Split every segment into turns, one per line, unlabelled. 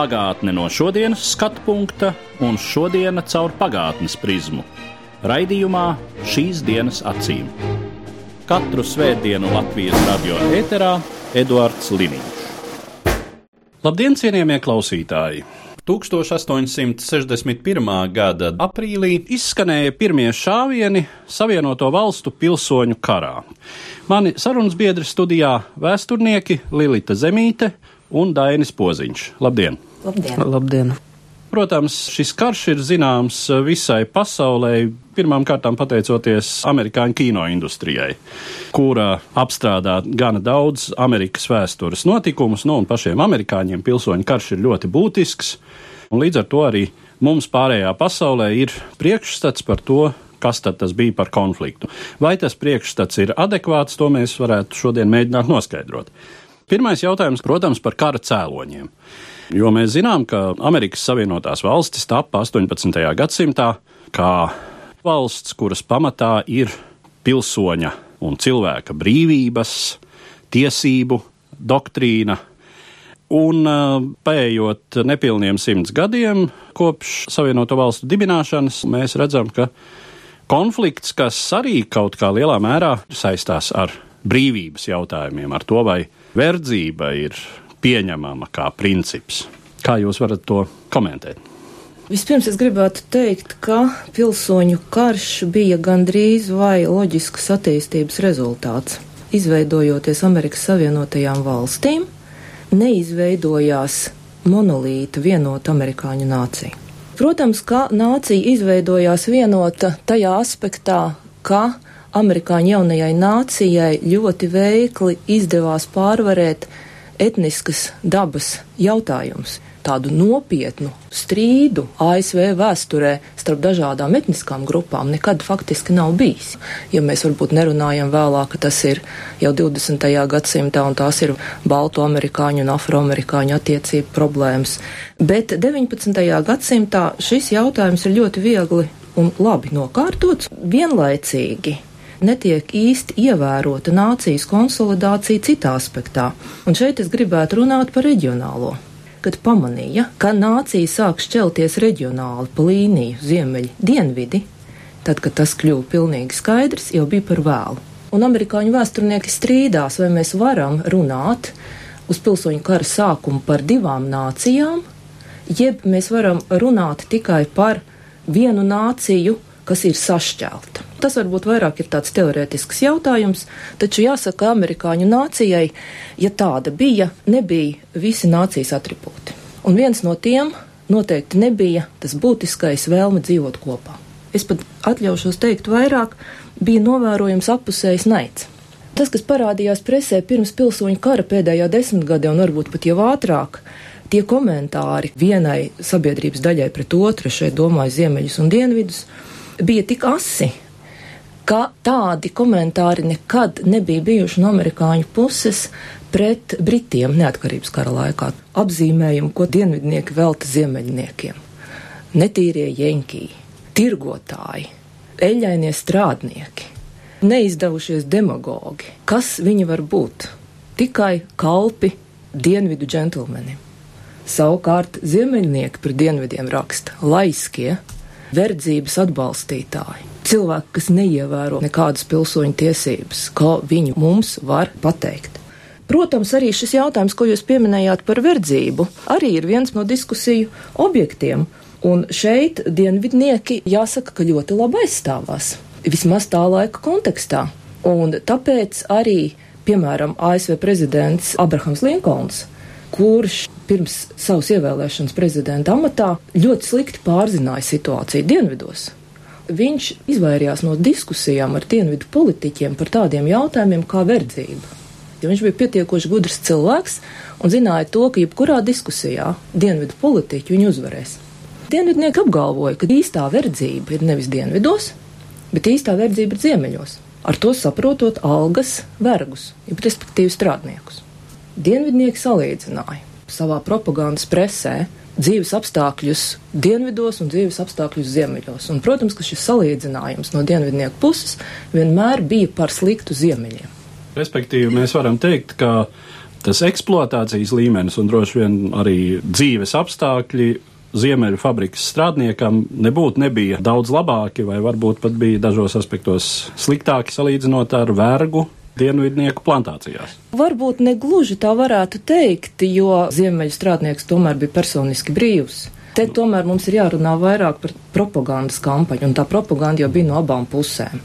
Pagātne no šodienas skatu punkta un šodienas caur pagātnes prizmu. Raidījumā šīs dienas acīm. Katru svētdienu Latvijas radio eterā Eduards Liniņš. Labdien, cienījamie klausītāji! 1861. gada aprīlī izskanēja pirmie šāvieni Savienoto Valstu pilsoņu karā. Mani sarunas biedri studijā - vēsturnieki Lilita Zemīte un Dainis Poziņš. Labdien!
Labdien!
Labdien!
Protams, šis karš ir zināms visai pasaulē, pirmām kārtām pateicoties amerikāņu kino industrijai, kura apstrādā gana daudz Amerikas vēstures notikumus, nu un pašiem amerikāņiem pilsoņu karš ir ļoti būtisks, un līdz ar to arī mums pārējā pasaulē ir priekšstats par to, kas tad tas bija par konfliktu. Vai tas priekšstats ir adekvāts, to mēs varētu šodien mēģināt noskaidrot. Pirmais jautājums, protams, par kara cēloņiem. Jo mēs zinām, ka Amerikas Savienotās valstis tapa 18. gadsimtā kā valsts, kuras pamatā ir pilsoņa un cilvēka brīvības, tiesību doktrīna. Un pējot nepilniem simts gadiem kopš Savienoto valstu dibināšanas, mēs redzam, ka konflikts, kas arī kaut kā lielā mērā saistās ar brīvības jautājumiem, ar to, vai verdzība ir pieņemama kā princips. Kā jūs varat to komentēt?
Vispirms es gribētu teikt, ka pilsoņu karš bija gandrīz vai loģiskas attīstības rezultāts. Izveidojoties Amerikas Savienotajām valstīm, neizveidojās monolīta vienota amerikāņu nācija. Protams, ka nācija izveidojās vienota tajā aspektā, ka amerikāņu jaunajai nācijai ļoti veikli izdevās pārvarēt etniskas dabas jautājumus. Tādu nopietnu strīdu ASV vēsturē starp dažādām etniskām grupām nekad faktiski nav bijis. Ja mēs varbūt nerunājam vēlāk, ka tas ir jau 20. gadsimtā un tās ir baltu amerikāņu un afroamerikāņu attiecību problēmas. Bet 19. gadsimtā šis jautājums ir ļoti viegli un labi nokārtots vienlaicīgi netiek īsti ievērota nācijas konsolidācija citā aspektā. Un šeit es gribētu runāt par reģionālo. Kad pamanīja, ka nācija sāk šķelties reģionāli pa līniju ziemeļi dienvidi, tad, kad tas kļuva pilnīgi skaidrs, jau bija par vēlu. Un amerikāņu vēsturnieki strīdās, vai mēs varam runāt uz pilsoņu kara sākumu par divām nācijām, jeb mēs varam runāt tikai par vienu nāciju, kas ir sašķelta. Tas varbūt vairāk ir tāds teorētisks jautājums, taču jāsaka, amerikāņu nācijai, ja tāda bija, nebija visi nācijas atribūti. Un viens no tiem noteikti nebija tas būtiskais vēlme dzīvot kopā. Es pat atļaušos teikt vairāk, bija novērojams apusējs naids. Tas, kas parādījās presē pirms pilsoņu kara pēdējā desmitgadē un varbūt pat jau ātrāk, tie komentāri vienai sabiedrības daļai pret otru, šeit domāju ziemeļus un dienvidus, bija tik asi, ka tādi komentāri nekad nebija bijuši no amerikāņu puses pret Britiem neatkarības kara laikā. Apzīmējumu, ko dienvidnieki velta ziemeļniekiem. Netīrie jeņkī, tirgotāji, eļļainie strādnieki, neizdevušies demagogi. Kas viņi var būt? Tikai kalpi dienvidu džentlmenim. Savukārt ziemeļnieki par dienvidiem raksta laiskie, verdzības atbalstītāji, cilvēki, kas neievēro nekādas pilsoņu tiesības, ko viņi mums var pateikt. Protams, arī šis jautājums, ko jūs pieminējāt par verdzību, arī ir viens no diskusiju objektiem. Un šeit dienvidnieki jāsaka, ka ļoti labi aizstāvās, vismaz tā laika kontekstā. Un tāpēc arī, piemēram, ASV prezidents Abrahams Linkolns, kurš pirms savas ievēlēšanas prezidenta amatā ļoti slikti pārzināja situāciju dienvidos. Viņš izvairījās no diskusijām ar dienvidu politiķiem par tādiem jautājumiem kā verdzība. Jo viņš bija pietiekoši gudrs cilvēks un zināja to, ka jebkurā diskusijā dienvidu politiķi viņu uzvarēs. Dienvidnieki apgalvoja, ka īstā verdzība ir nevis dienvidos, bet īstā verdzība ir ziemeļos. Ar to saprotot algas vergus, respektīvi strādniekus. Dienvidnieki salīdzināja savā propagandas presē dzīves apstākļus dienvidos un dzīves apstākļus ziemeļos. Un, protams, ka šis salīdzinājums no dienvidnieku puses vienmēr bija par sliktu ziemeļiem.
Respektīvi, mēs varam teikt, ka tas eksploatācijas līmenis un droši vien arī dzīves apstākļi ziemeļu fabrikas strādniekam nebūtu nebija daudz labāki, vai varbūt pat bija dažos aspektos sliktāki salīdzinot ar vergu dienvidnieku plantācijās.
Varbūt ne gluži tā varētu teikt, jo ziemeļu strādnieks tomēr bija personiski brīvs. Te tomēr mums ir jārunā vairāk par propagandas kampaņu, un tā propaganda jau bija no abām pusēm.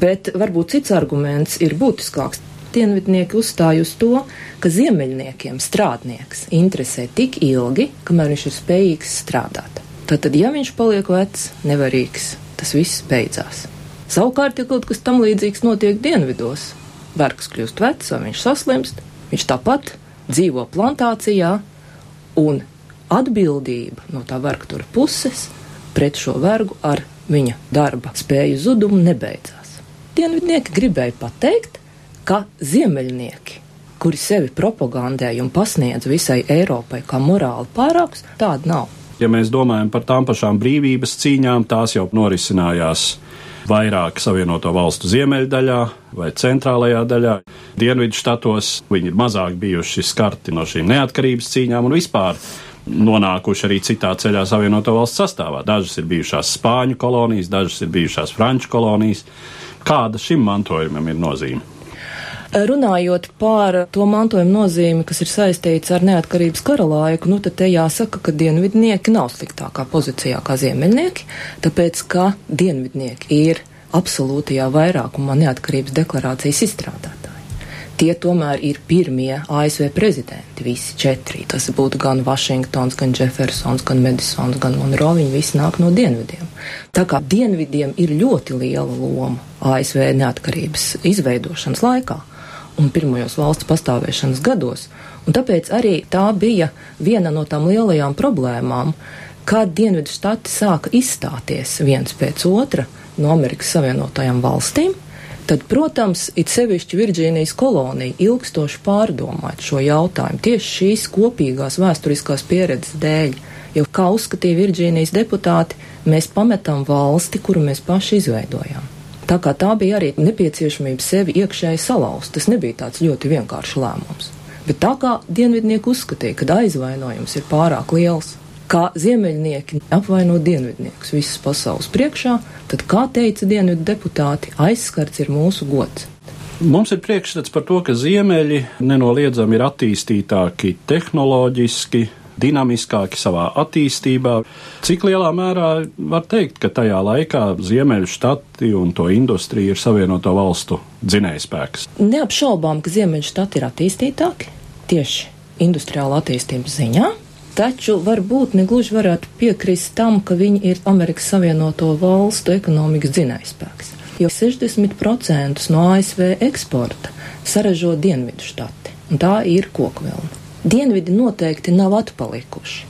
Bet varbūt cits arguments ir būtiskāks. Dienvidnieki uzstāja uz to, ka ziemeļniekiem strādnieks interesē tik ilgi, kamēr viņš ir spējīgs strādāt. Tātad, ja viņš paliek vecs, nevarīgs, tas viss beidzās. Savukārt, ja kaut kas tam līdzīgs notiek dienvidos, vergs kļūst vecs vai viņš saslimst, viņš tāpat dzīvo plantācijā un atbildība no tā vergtura puses pret šo vergu ar viņa darba spēju zudumu nebeidzās. Dienvidnieki gribēja pateikt, ka ziemeļnieki, kuri sevi propagandēja un pasniedz visai Eiropai kā morāli pārāks, tāda nav.
Ja mēs domājam par tām pašām brīvības cīņām, tās jau norisinājās vairāk Savienoto valstu ziemeļdaļā vai centrālajā daļā. Dienvidu štatos viņi ir mazāk bijuši skarti no šīm neatkarības cīņām un vispār nonākuši arī citā ceļā Savienoto valstu sastāvā. Dažas ir bijušās Spāņu kolonijas, dažas ir bijušās Franču kolonijas. Kāda šim mantojumam ir nozīme?
Runājot par to mantojuma nozīmi, kas ir saistīts ar neatkarības kara laiku, nu tad te jāsaka, ka dienvidnieki nav sliktākā pozīcijā kā ziemeļnieki, tāpēc, ka dienvidnieki ir absolūtajā vairākumā neatkarības deklarācijas izstrādātāji. Tie tomēr ir pirmie ASV prezidenti, visi četri. Tas būtu gan Vašingtons, gan Jeffersons, gan Madisons, gan Monroe. Viņi visi nāk no dienvidiem. Tā kā dienvidiem ir ļoti liela loma ASV neatkarības izveidošanas laikā un pirmajos valsts pastāvēšanas gados. Un tāpēc arī tā bija viena no tām lielajām problēmām, kad Dienvidu štati sāka izstāties viens pēc otra no Amerikas Savienotajām valstīm. Tad, protams, it sevišķi Virģīnijas kolonija ilgstoši pārdomāt šo jautājumu tieši šīs kopīgās vēsturiskās pieredzes dēļ. Jo, kā uzskatīja Virģīnijas deputāti, mēs pametam valsti, kuru mēs paši izveidojām. Tā kā tā bija arī nepieciešamība sevi iekšēji salauzt, tas nebija tāds ļoti vienkāršs lēmums. Bet tā kā dienvidnieki uzskatīja, ka aizvainojums ir pārāk liels, kā ziemeļnieki apvaino dienvidniekus visas pasaules priekšā, tad, kā teica dienvidu deputāti, aizskarts ir mūsu gods.
Mums ir priekšstats par to, ka ziemeļi nenoliedzami ir attīstītāki tehnoloģiski, dinamiskāki savā attīstībā. Cik lielā mērā var teikt, ka tajā laikā Ziemeļu štati un to industrija ir savienoto valstu dzinējspēks?
Neapšaubām, ka Ziemeļu štati ir attīstītāki tieši industriāla attīstības ziņā. Taču varbūt negluži varētu piekrist tam, ka viņi ir Amerikas Savienoto Valstu ekonomikas dzinējspēks. Jo 60% no ASV eksporta saražo dienvidu štati, un tā ir kokvilna. Dienvidi noteikti nav atpalikuši,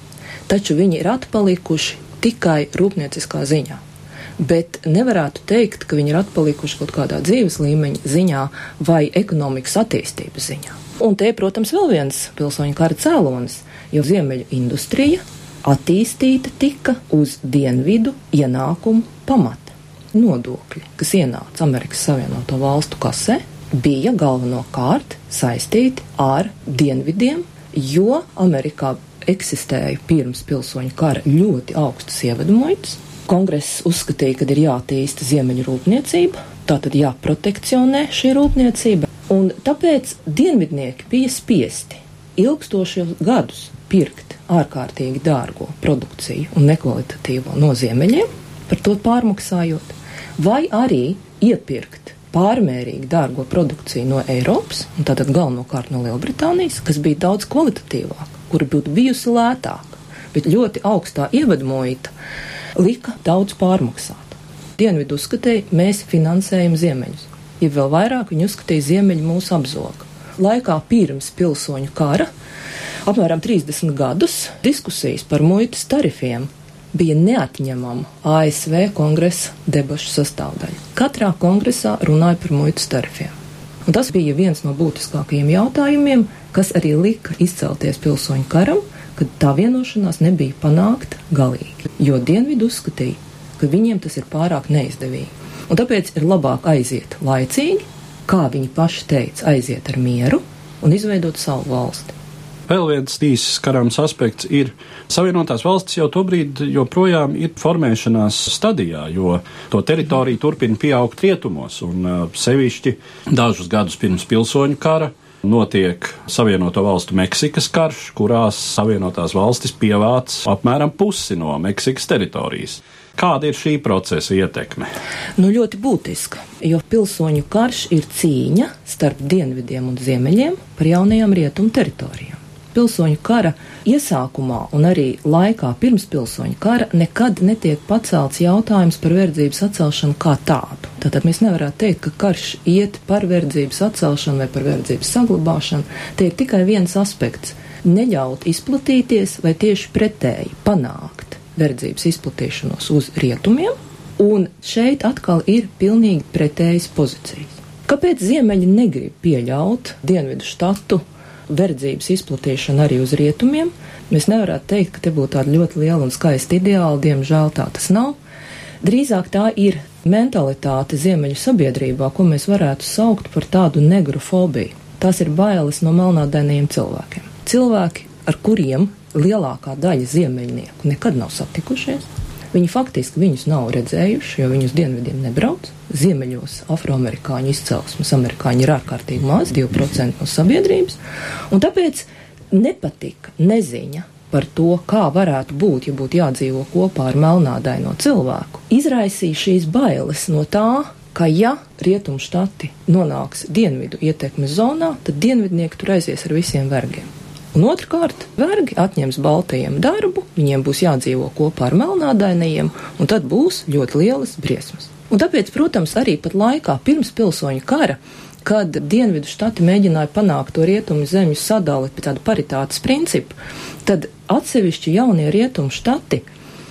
taču viņi ir atpalikuši tikai rūpnieciskā ziņā. Bet nevarētu teikt, ka viņi ir atpalikuši kaut kādā dzīves līmeņa ziņā vai ekonomikas attīstības ziņā. Un te, protams, vēl viens pilsoņu kara cēlonis, jo ziemeļu industrija attīstīta tika uz dienvidu ienākumu pamata. Nodokļi, kas ienāca Amerikas Savienoto Valstu kasē, bija galvenokārt saistīti ar dienvidiem, jo Amerikā eksistēja pirms pilsoņu kara ļoti augstas ievedumoitas. Kongress uzskatīja, ka ir jātīsta ziemeļu rūpniecība, tātad jāprotekcionē šī rūpniecība, un tāpēc dienvidnieki bija spiesti ilgstošos gadus pirkt ārkārtīgi dārgo produkciju un nekvalitatīvo no ziemeļiem, par to pārmaksājot, vai arī iepirkt pārmērīgi dārgo produkciju no Eiropas, un tātad galvenokārt no Lielbritānijas, kas bija daudz kvalitatīvāka, kura būtu bijusi lētāka, bet ļoti augstā ievadmoita lika daudz pārmaksāt. Dienvidu uzskatīja, mēs finansējam ziemeļus, ja vēl vairāk viņi uzskatīja ziemeļu mūsu apzogu. Laikā pirms pilsoņu kara, apmēram 30 gadus, diskusijas par muitas tarifiem bija neatņemama ASV kongresa debašu sastāvdaļa. Katrā kongresā runāja par muitas tarifiem. Un tas bija viens no būtiskākajiem jautājumiem, kas arī lika izcelties pilsoņu karam, kad tā vienošanās nebija panākta galīgi. Jo Dienvidu uzskatīja, ka viņiem tas ir pārāk neizdevīgi. Un tāpēc ir labāk aiziet laicīgi, kā viņi paši teica, aiziet ar mieru un izveidot savu valsti.
Vēl viens īsts karams aspekts ir Savienotās valstis jau tobrīd joprojām ir formēšanās stadijā, jo to teritorija turpina pieaugt rietumos un sevišķi dažus gadus pirms pilsoņu kara notiek Savienoto valstu Meksikas karš, kurās Savienotās valstis pievāc apmēram pusi no Meksikas teritorijas. Kāda ir šī procesa ietekme?
Nu, ļoti būtiska, jo pilsoņu karš ir cīņa starp dienvidiem un ziemeļiem par jaunajām rietumu teritorijām pilsoņu kara iesākumā un arī laikā pirms pilsoņu kara nekad netiek pacelts jautājums par verdzības atcelšanu kā tādu. Tātad mēs nevarētu teikt, ka karš iet par verdzības atcelšanu vai par verdzības saglabāšanu. Te ir tikai viens aspekts - neļaut izplatīties vai tieši pretēji panākt verdzības izplatīšanos uz rietumiem, un šeit atkal ir pilnīgi pretējas pozīcijas. Kāpēc Ziemeļi negrib pieļaut Dienvidu štatu verdzības izplatīšanu arī uz rietumiem. Mēs nevaram teikt, ka te būtu tāda ļoti liela un skaista ideāla, diemžēl tā tas nav. Drīzāk tā ir mentalitāte ziemeļu sabiedrībā, ko mēs varētu saukt par tādu negru fobiju. Tās ir bailes no melnādainajiem cilvēkiem. Cilvēki, ar kuriem lielākā daļa ziemeļnieku nekad nav satikušies, Viņi faktiski viņus nav redzējuši, jo viņi uz dienvidiem nebrauc. Ziemeļos afroamerikāņu izcelsmes amerikāņi ir ārkārtīgi maz, 2% no sabiedrības, un tāpēc nepatika neziņa par to, kā varētu būt, ja būtu jādzīvo kopā ar melnādaino cilvēku, izraisīja šīs bailes no tā, ka ja rietumu štati nonāks dienvidu ietekmes zonā, tad dienvidnieki tur aizies ar visiem vergiem. Un otrkārt, vergi atņems baltajiem darbu, viņiem būs jādzīvo kopā ar melnādainajiem, un tad būs ļoti lielas briesmas. Un tāpēc, protams, arī pat laikā pirms pilsoņu kara, kad dienvidu štati mēģināja panākt to rietumu zemju sadali pēc tāda paritātes principa, tad atsevišķi jaunie rietumu štati,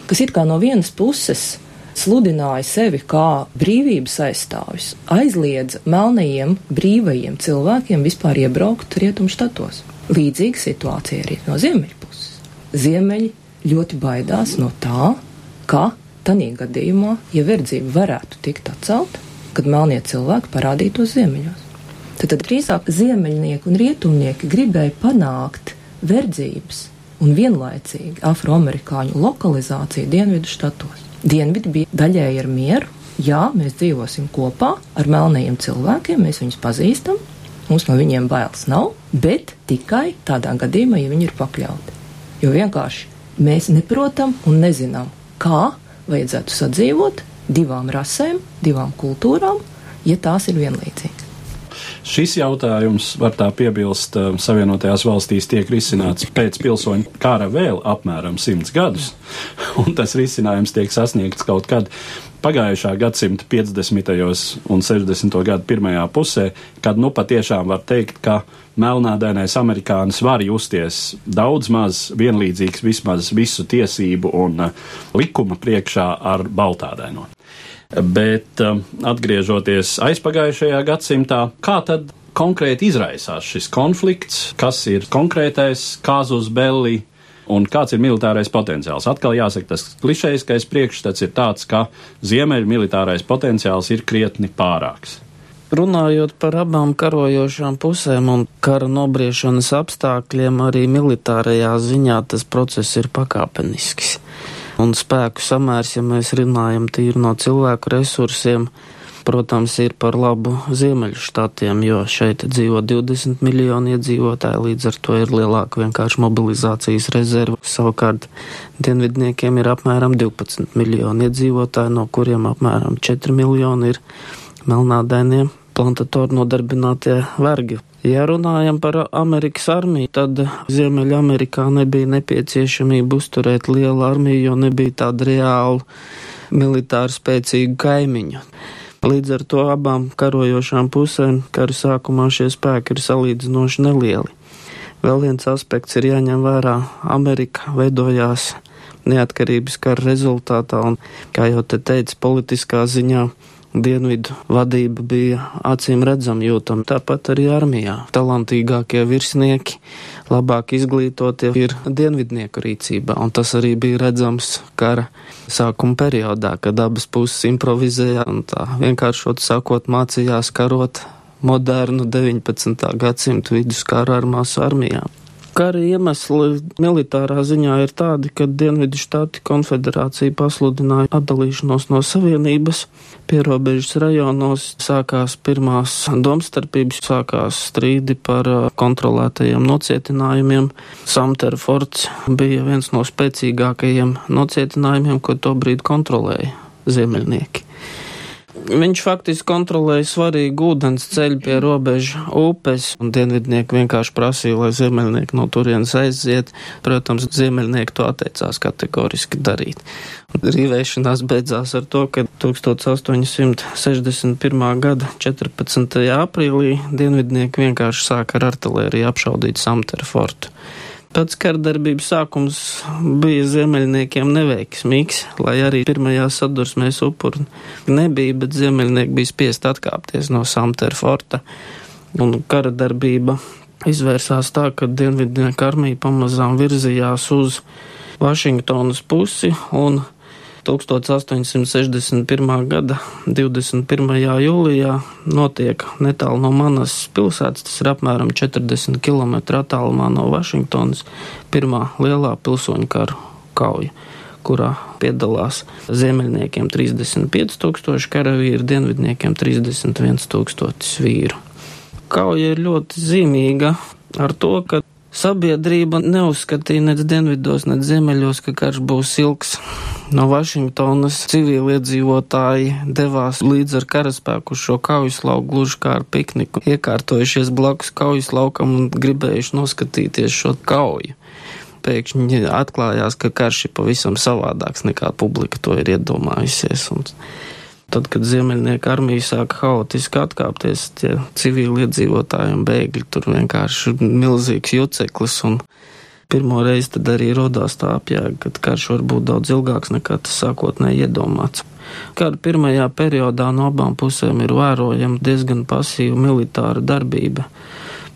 kas it kā no vienas puses sludināja sevi kā brīvības aizstāvis, aizliedza melnajiem brīvajiem cilvēkiem vispār iebraukt rietumu štatos. Līdzīga situācija arī no ziemeļa puses. Ziemeļi ļoti baidās no tā, ka tādā gadījumā, ja verdzība varētu tikt atcelta, kad melnie cilvēki parādītos ziemeļos. Tad, tad drīzāk ziemeļnieki un rietumnieki gribēja panākt verdzības un vienlaicīgi afroamerikāņu lokalizāciju dienvidu štatos. Dienvidi bija daļēji ar mieru, jā, mēs dzīvosim kopā ar melnajiem cilvēkiem, mēs viņus pazīstam, Mums no viņiem bailes nav, bet tikai tādā gadījumā, ja viņi ir pakļauti. Jo vienkārši mēs neprotam un nezinām, kā vajadzētu sadzīvot divām rasēm, divām kultūrām, ja tās ir vienlīdzīgas.
Šis jautājums, var tā piebilst, eh, Savienotajās valstīs tiek risināts pēc pilsoņu kara vēl apmēram simts gadus, un tas risinājums tiek sasniegts kaut kad pagājušā gadsimta 50. un 60. gadu pirmajā pusē, kad nu patiešām var teikt, ka melnādainais amerikānis var justies daudz maz vienlīdzīgs vismaz visu tiesību un uh, likuma priekšā ar baltādaino. Bet uh, atgriežoties aizpagājušajā gadsimtā, kā tad konkrēti izraisās šis konflikts, kas ir konkrētais kāzus belli, un kāds ir militārais potenciāls. Atkal jāsaka, tas klišejiskais priekšstats ir tāds, ka ziemeļu militārais potenciāls ir krietni pārāks.
Runājot par abām karojošām pusēm un kara nobriešanas apstākļiem, arī militārajā ziņā tas process ir pakāpenisks. Un spēku samērs, ja mēs runājam tīri no cilvēku resursiem, protams, ir par labu ziemeļu štatiem, jo šeit dzīvo 20 miljoni iedzīvotāji, līdz ar to ir lielāka vienkārši mobilizācijas rezerva. Savukārt dienvidniekiem ir apmēram 12 miljoni iedzīvotāji, no kuriem apmēram 4 miljoni ir melnādainie plantatoru nodarbinātie vergi. Ja runājam par Amerikas armiju, tad Ziemeļamerikā nebija nepieciešamība uzturēt lielu armiju, jo nebija tāda reāla militāri spēcīga kaimiņu. Līdz ar to abām karojošām pusēm kara sākumā šie spēki ir salīdzinoši nelieli. Vēl viens aspekts ir jāņem vērā. Amerika veidojās neatkarības kara rezultātā, un, kā jau te teica, politiskā ziņā dienvidu vadība bija acīm redzama jūtama. Tāpat arī armijā talantīgākie virsnieki, labāk izglītotie ir dienvidnieku rīcībā, un tas arī bija redzams kara sākuma periodā, kad abas puses improvizēja un tā vienkāršot sakot mācījās karot modernu 19. gadsimtu viduskara ar masu armijām. Kara iemesli militārā ziņā ir tādi, ka Dienvidu štati konfederācija pasludināja atdalīšanos no savienības, pierobežas rajonos sākās pirmās domstarpības, sākās strīdi par uh, kontrolētajiem nocietinājumiem. Samtera forts bija viens no spēcīgākajiem nocietinājumiem, ko tobrīd kontrolēja ziemeļnieki. Viņš faktiski kontrolēja svarīgu ūdens ceļu pie robeža upes, un dienvidnieki vienkārši prasīja, lai ziemeļnieki no turienes aiziet. Protams, ziemeļnieki to atteicās kategoriski darīt. Rīvēšanās beidzās ar to, ka 1861. gada 14. aprīlī dienvidnieki vienkārši sāka ar artilēriju apšaudīt Samtera fortu. Pats kardarbības sākums bija ziemeļniekiem neveiksmīgs, lai arī pirmajā sadursmēs upuri nebija, bet ziemeļnieki bija spiest atkāpties no Samtera forta. Un kara darbība izvērsās tā, ka dienvidnieku armija pamazām virzījās uz Vašingtonas pusi un 1861. gada 21. jūlijā notiek netālu no manas pilsētas, tas ir apmēram 40 km attālumā no Vašingtonas, pirmā lielā pilsoņu karu kauja kurā piedalās ziemeļniekiem 35 tūkstoši karavīru, dienvidniekiem 31 tūkstotis vīru. Kauja ir ļoti zīmīga ar to, ka sabiedrība neuzskatīja nec dienvidos, nec ziemeļos, ka karš būs ilgs. No Vašingtonas civiliedzīvotāji devās līdz ar karaspēku uz šo kaujas lauku gluži kā ar pikniku, iekārtojušies blakus kaujas laukam un gribējuši noskatīties šo kauju. Pēkšņi atklājās, ka karš ir pavisam savādāks nekā publika to ir iedomājusies. Un tad, kad Ziemeļnieku armija sāka haotiski atkāpties, tie civiliedzīvotāji un bēgļi tur vienkārši ir milzīgs juceklis un pirmo reizi tad arī rodās tā apjēga, ka karš var būt daudz ilgāks nekā tas sākotnēji iedomāts. Kara pirmajā periodā no abām pusēm ir vērojama diezgan pasīva militāra darbība.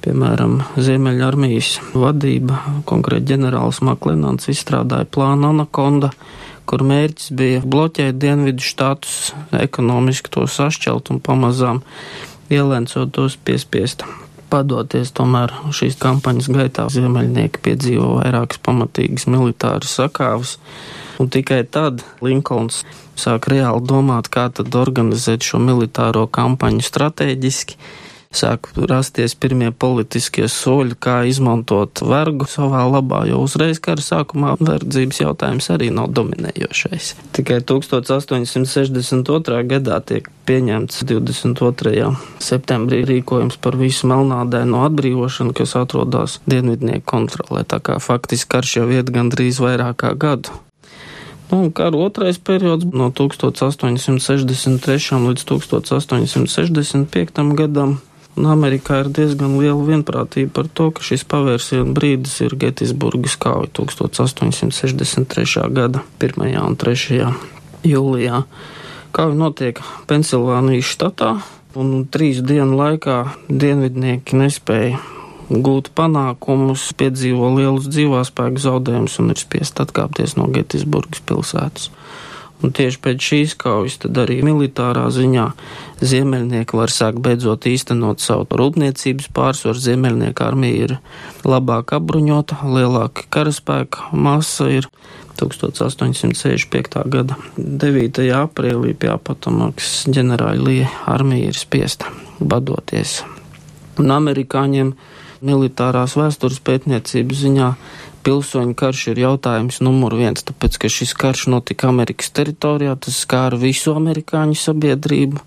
Piemēram, Ziemeļarmijas vadība, konkrēti ģenerālis Maklenants izstrādāja plānu Anakonda, kur mērķis bija bloķēt dienvidu štatus, ekonomiski to sašķelt un pamazām ielēncot tos piespiest padoties, tomēr šīs kampaņas gaitā ziemeļnieki piedzīvo vairākas pamatīgas militāras sakāves, un tikai tad Linkolns sāk reāli domāt, kā tad organizēt šo militāro kampaņu strateģiski, sāk rasties pirmie politiskie soļi, kā izmantot vergu savā labā, jo uzreiz kara sākumā verdzības jautājums arī nav dominējošais. Tikai 1862. gadā tiek pieņemts 22. septembrī rīkojums par visu melnādēno atbrīvošanu, kas atrodas dienvidnieku kontrolē, tā kā faktiski karš jau iet gandrīz vairāk kā gadu. Nu, kara otrais periods no 1863. līdz 1865. gadam Un Amerikā ir diezgan liela vienprātība par to, ka šis pavērsienu brīdis ir Getisburgas kauja 1863. gada 1. un 3. jūlijā. Kauja notiek Pensilvānijas štatā, un trīs dienu laikā dienvidnieki nespēja gūt panākumus, piedzīvo lielus dzīvāspēku zaudējumus un ir spiest atkāpties no Getisburgas pilsētas. Un tieši pēc šīs kaujas tad arī militārā ziņā ziemeļnieki var sākt beidzot īstenot savu rūpniecības pārsvaru. Ziemeļnieku armija ir labāk apbruņota, lielāka karaspēka masa ir 1865. gada 9. aprīlī pie apatomakas ģenerāļa Lija armija ir spiesta badoties. Un amerikāņiem militārās vēstures pētniecības ziņā pilsoņu karš ir jautājums numur viens, tāpēc, ka šis karš notika Amerikas teritorijā, tas skāra visu amerikāņu sabiedrību.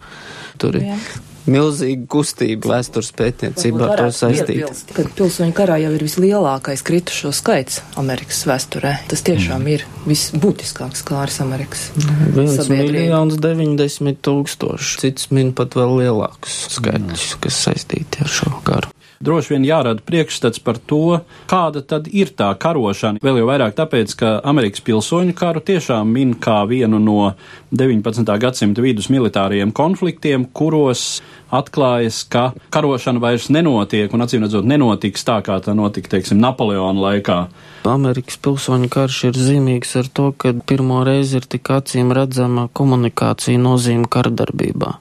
Tur ir. Milzīga kustība vēstures pētniecībā ar to saistīta.
Kad pilsoņu karā jau ir vislielākais kritušo skaits Amerikas vēsturē, tas tiešām mm. ir visbūtiskāks kārs Amerikas.
Viens miljons deviņdesmit tūkstoši, cits min pat vēl lielākus skaitļus, mm. kas saistīti ar šo karu.
Droši vien jārada priekšstats par to, kāda tad ir tā karošana. Vēl jau vairāk tāpēc, ka Amerikas pilsoņu karu tiešām min kā vienu no 19. gadsimta vidus militāriem konfliktiem, kuros atklājas, ka karošana vairs nenotiek un acīm redzot nenotiks tā, kā tā notika, teiksim, Napoleona laikā.
Amerikas pilsoņu karš ir zīmīgs ar to, ka pirmo reizi ir tik acīm redzama komunikācija nozīme kardarbībā.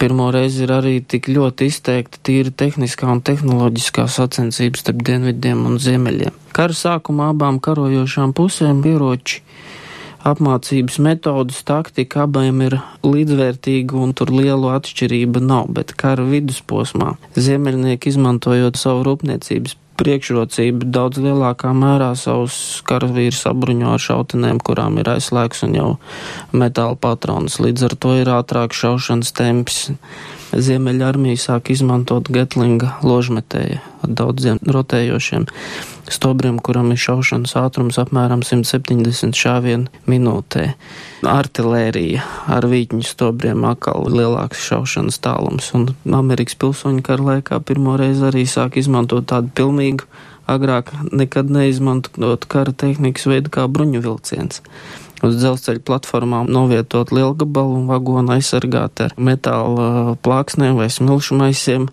Pirmo reizi ir arī tik ļoti izteikta tīra tehniskā un tehnoloģiskā sacensības starp dienvidiem un ziemeļiem. Kara sākumā abām karojošām pusēm ieroči apmācības metodas, taktika abiem ir līdzvērtīga un tur lielu atšķirību nav, bet kara vidusposmā ziemeļnieki izmantojot savu rūpniecības priekšrocību daudz lielākā mērā savus karavīrus apbruņo ar šautenēm, kurām ir aizslēgs un jau metāla patronas. Līdz ar to ir ātrāk šaušanas temps. Ziemeļa armija sāk izmantot Getlinga ložmetēju ar daudziem rotējošiem stobriem, kuram ir šaušanas ātrums apmēram 170 šāvienu minūtē. Artilērija ar vīķņu stobriem atkal lielāks šaušanas tālums, un Amerikas pilsoņu kara laikā pirmo reizi arī sāk izmantot tādu pilnīgu, agrāk nekad neizmantot kara tehnikas veidu kā bruņu vilciens uz dzelzceļa platformām novietot lielgabalu un vagonu aizsargāt ar metāla plāksnēm vai smilšu maisiem.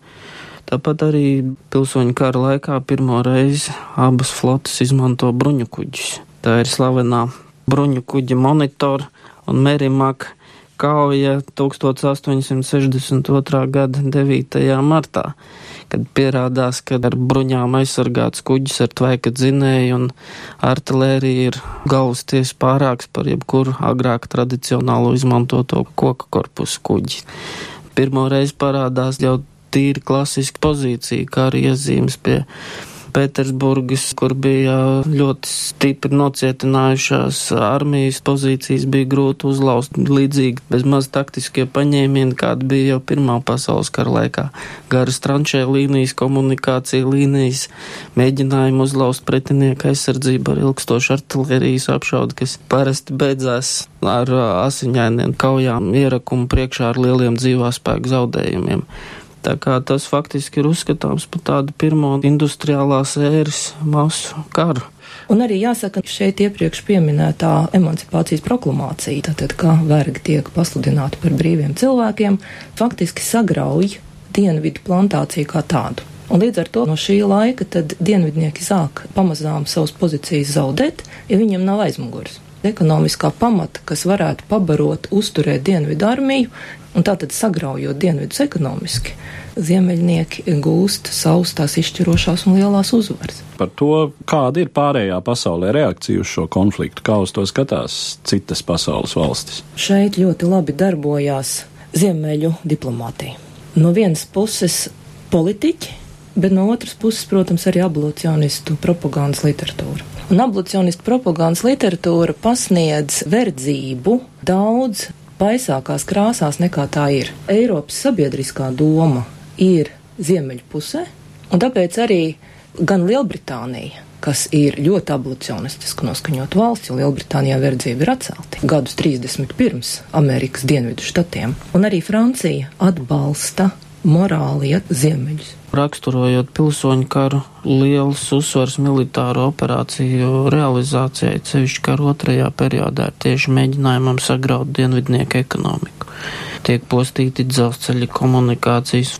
Tāpat arī pilsoņu kara laikā pirmo reizi abas flotes izmanto bruņu kuģus. Tā ir slavenā bruņu kuģa monitora un Merimaka kauja 1862. gada 9. martā, kad pierādās, ka ar bruņām aizsargāts kuģis ar tvaika dzinēju un artilērija ir galvas tiesa pārāks par jebkuru agrāk tradicionālo izmantoto koka korpusu kuģi. Pirmo reizi parādās jau tīri klasiska pozīcija, kā arī iezīmes pie Pētersburgas, kur bija ļoti stipri nocietinājušās armijas pozīcijas, bija grūti uzlauzt līdzīgi bez maz taktiskie paņēmieni, kāda bija jau Pirmā pasaules kara laikā. Garas tranšē līnijas, komunikācija līnijas, mēģinājumi uzlauzt pretinieku aizsardzību ar ilgstošu artilērijas apšaudu, kas parasti beidzās ar asiņainiem kaujām ierakumu priekšā ar lieliem dzīvāspēku zaudējumiem. Tā kā tas faktiski ir uzskatāms par tādu pirmo industriālās ēras masu karu.
Un arī jāsaka, šeit iepriekš pieminētā emancipācijas proklamācija, tātad, kā vergi tiek pasludināti par brīviem cilvēkiem, faktiski sagrauj dienvidu plantāciju kā tādu. Un līdz ar to no šī laika dienvidnieki sāk pamazām savas pozīcijas zaudēt, ja viņiem nav aizmugures. Ekonomiskā pamata, kas varētu pabarot, uzturēt dienvidu armiju, un tātad sagraujot dienvidus ekonomiski, ziemeļnieki gūst savus tās izšķirošās un lielās uzvaras.
Par to, kāda ir pārējā pasaulē reakcija uz šo konfliktu, kā uz to skatās citas pasaules valstis.
Šeit ļoti labi darbojās ziemeļu diplomātija. No vienas puses politiķi, bet no otras puses, protams, arī abolicionistu propagandas literatūra. Un abolicionistu propagandas literatūra pasniedz verdzību daudz baisākās krāsās nekā tā ir. Eiropas sabiedriskā doma ir ziemeļu pusē, un tāpēc arī gan Lielbritānija, kas ir ļoti abolicionistiski noskaņot valsts, jo Lielbritānijā verdzība ir atcelta gadus 30 pirms Amerikas dienvidu štatiem, un arī Francija atbalsta morāli iet ziemeļus.
Raksturojot pilsoņu karu, liels uzsvars militāro operāciju realizācijai, cevišķi karu otrajā periodā, ir tieši mēģinājumam sagraut dienvidnieku ekonomiku. Tiek postīti dzelzceļa komunikācijas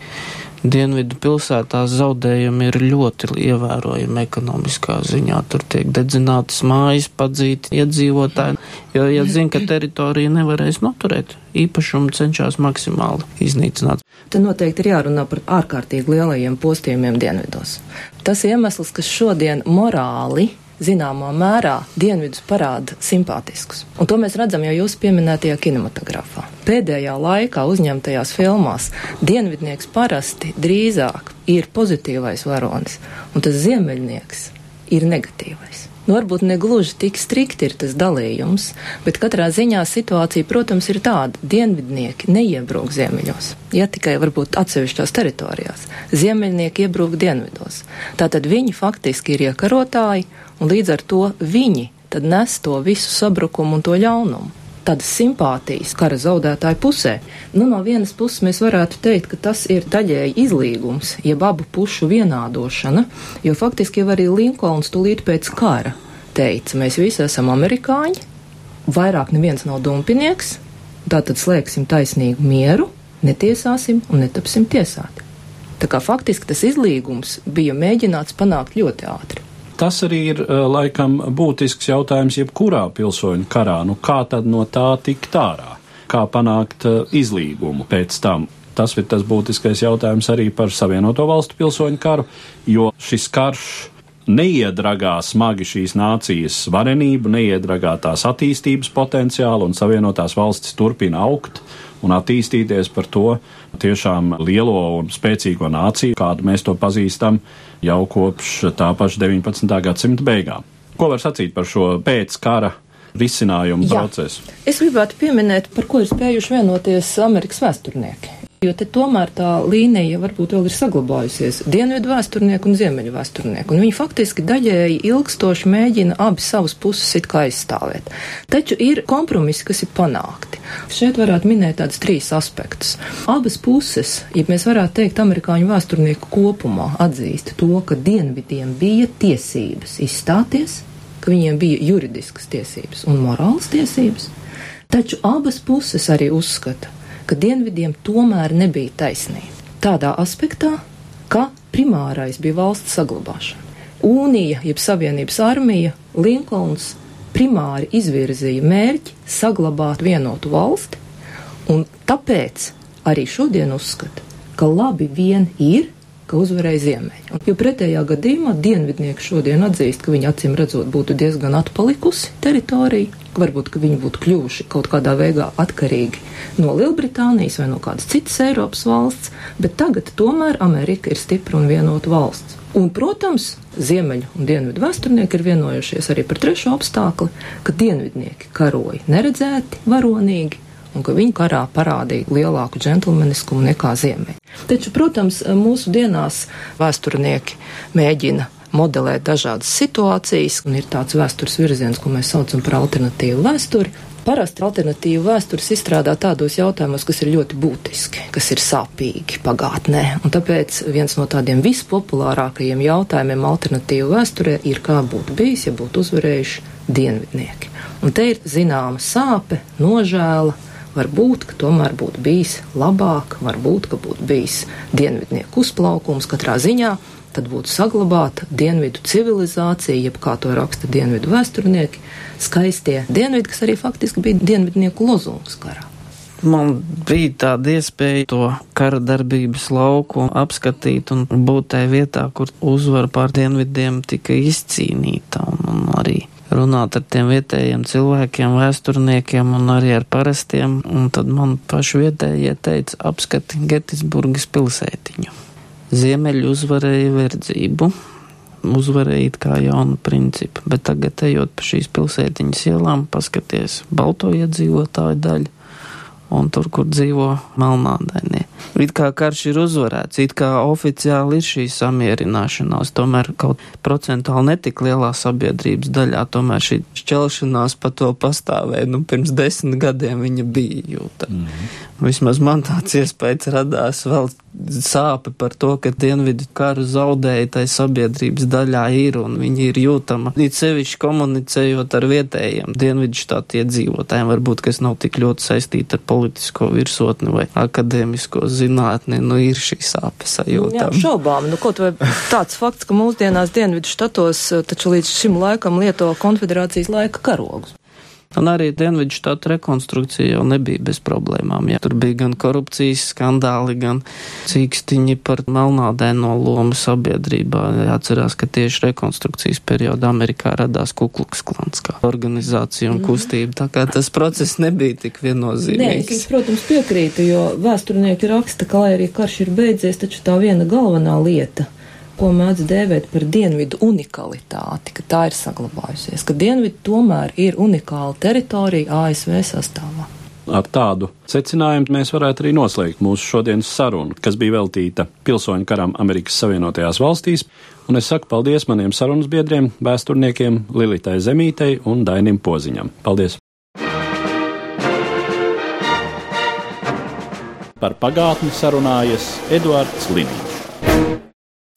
Dienvidu pilsētās zaudējumi ir ļoti ievērojami ekonomiskā ziņā. Tur tiek dedzinātas mājas, padzīti iedzīvotāji, jo, ja zina, ka teritorija nevarēs noturēt, īpašumu cenšas maksimāli iznīcināt.
Te noteikti ir jārunā par ārkārtīgi lielajiem postījumiem dienvidos. Tas iemesls, kas šodien morāli zināmā mērā dienvidus parāda simpātiskus. Un to mēs redzam jau jūsu pieminētajā kinematogrāfā. Pēdējā laikā uzņemtajās filmās dienvidnieks parasti drīzāk ir pozitīvais varonis, un tas ziemeļnieks ir negatīvais. Nu, varbūt ne gluži tik strikti ir tas dalījums, bet katrā ziņā situācija, protams, ir tāda. Dienvidnieki neiebrūk ziemeļos, ja tikai varbūt atsevišķās teritorijās. Ziemeļnieki iebrūk dienvidos. Tātad viņi faktiski ir iekarotāji, un līdz ar to viņi tad nes to visu sabrukumu un to ļaunumu. tādas simpātijas kara zaudētāju pusē. Nu, no vienas puses mēs varētu teikt, ka tas ir daļēji izlīgums, jeb abu pušu vienādošana, jo faktiski jau arī Linkolns tūlīt pēc kara teica, mēs visi esam amerikāņi, vairāk neviens nav dumpinieks, tātad slēgsim taisnīgu mieru, netiesāsim un netapsim tiesāti. Tā kā faktiski tas izlīgums bija mēģināts panākt ļoti ātri.
Tas arī ir laikam būtisks jautājums jebkurā pilsoņu karā. Nu, kā tad no tā tikt ārā? Kā panākt izlīgumu pēc tam? Tas ir tas būtiskais jautājums arī par Savienoto valstu pilsoņu karu, jo šis karš neiedragā smagi šīs nācijas varenību, neiedragā tās attīstības potenciālu, un Savienotās valstis turpina augt un attīstīties par to tiešām lielo un spēcīgo nāciju, kādu mēs to pazīstam jau kopš tā paša 19. gadsimta beigām. Ko var sacīt par šo pēckara risinājumu Jā. procesu?
Es gribētu pieminēt, par ko ir spējuši vienoties Amerikas vēsturnieki. Jo te tomēr tā līnija varbūt vēl ir saglabājusies - dienvidu vēsturnieku un ziemeļu vēsturnieku, un viņi faktiski daļēji ilgstoši mēģina abi savas puses it kā aizstāvēt. Taču ir kompromisi, kas ir panākti. Šeit varētu minēt tādus trīs aspektus. Abas puses, ja mēs varētu teikt, amerikāņu vēsturnieku kopumā atzīst to, ka dienvidiem bija tiesības izstāties, ka viņiem bija juridiskas tiesības un morāls tiesības, taču abas puses arī uzskata, ka dienvidiem tomēr nebija taisnība. Tādā aspektā, ka primārais bija valsts saglabāšana. Unija, jeb Savienības armija, Linkolns primāri izvirzīja mērķi saglabāt vienotu valsti, un tāpēc arī šodien uzskata, ka labi vien ir, ka uzvarēja ziemeļi. Jo pretējā gadījumā dienvidnieki šodien atzīst, ka viņi acīm redzot būtu diezgan atpalikusi teritorija, varbūt, ka viņi būtu kļuvuši kaut kādā veidā atkarīgi no Lielbritānijas vai no kādas citas Eiropas valsts, bet tagad tomēr Amerika ir stipra un vienota valsts. Un, protams, ziemeļu un dienvidu vēsturnieki ir vienojušies arī par trešo apstākli, ka dienvidnieki karoja neredzēti, varonīgi, un ka viņi karā parādīja lielāku džentlmeniskumu nekā ziemeļi. Taču, protams, mūsu dienās vēsturnieki mēģina modelēt dažādas situācijas, un ir tāds vēstures virziens, ko mēs saucam par alternatīvu vēsturi. Parasti alternatīvu vēstures izstrādā tādos jautājumos, kas ir ļoti būtiski, kas ir sāpīgi pagātnē. Un tāpēc viens no tādiem vispopulārākajiem jautājumiem alternatīvu vēsturē ir, kā būtu bijis, ja būtu uzvarējuši dienvidnieki. Un te ir zināma sāpe, nožēla, Varbūt, ka tomēr būtu bijis labāk, varbūt, ka būtu bijis dienvidnieku uzplaukums katrā ziņā, tad būtu saglabāta dienvidu civilizācija, jeb kā to raksta dienvidu vēsturnieki, skaistie dienvidi, kas arī faktiski bija dienvidnieku lozungs karā.
Man bija tāda iespēja to kara darbības lauku apskatīt un būt tajā vietā, kur uzvara pār dienvidiem tika izcīnīta un, un arī runāt ar tiem vietējiem cilvēkiem, vēsturniekiem un arī ar parastiem, un tad man paši vietējie teica apskati Getisburgas pilsētiņu. Ziemeļi uzvarēja verdzību, uzvarēja kā jaunu principu, bet tagad ejot pa šīs pilsētiņas ielām, paskaties balto iedzīvotāju daļu un tur, kur dzīvo melnādainie. It kā karš ir uzvarēts, it kā oficiāli ir šī samierināšanās, tomēr kaut procentuāli netik lielā sabiedrības daļā, tomēr šī šķelšanās pa to pastāvēja, nu pirms desmit gadiem viņa bija jūta. Mm -hmm. Vismaz man tāds iespējas radās vēl sāpe par to, ka dienvidu karu zaudēja tai sabiedrības daļā ir un viņi ir jūtama. It sevišķi komunicējot ar vietējiem dienvidu štātu iedzīvotājiem, varbūt, kas nav tik ļoti saistīti ar politisko virsotni vai akadēmisko zinātni, nu ir šī sāpe sajūtama.
Jā, šaubām, nu kaut vai tāds fakts, ka mūsdienās dienvidu štatos taču līdz šim laikam lieto konfederācijas laika karogus.
Un arī Dienvidu štatu rekonstrukcija jau nebija bez problēmām. Ja. Tur bija gan korupcijas skandāli, gan cīkstiņi par melnādēno lomu sabiedrībā. Jāatcerās, ka tieši rekonstrukcijas periodā Amerikā radās Kukluks klans kā organizācija un mhm. kustība. Tā kā tas process nebija tik viennozīmīgs.
Nē, es, protams, piekrītu, jo vēsturnieki raksta, ka, lai arī karš ir beidzies, taču tā viena galvenā lieta ko mēdz dēvēt par dienvidu unikalitāti, ka tā ir saglabājusies, ka dienvidi tomēr ir unikāla teritorija ASV sastāvā.
Ar tādu secinājumu mēs varētu arī noslēgt mūsu šodienas sarunu, kas bija veltīta pilsoņu karam Amerikas Savienotajās valstīs. Un es saku paldies maniem sarunas biedriem, vēsturniekiem Lilitai Zemītei un Dainim Poziņam. Paldies! Par pagātni sarunājas Eduards Līniju.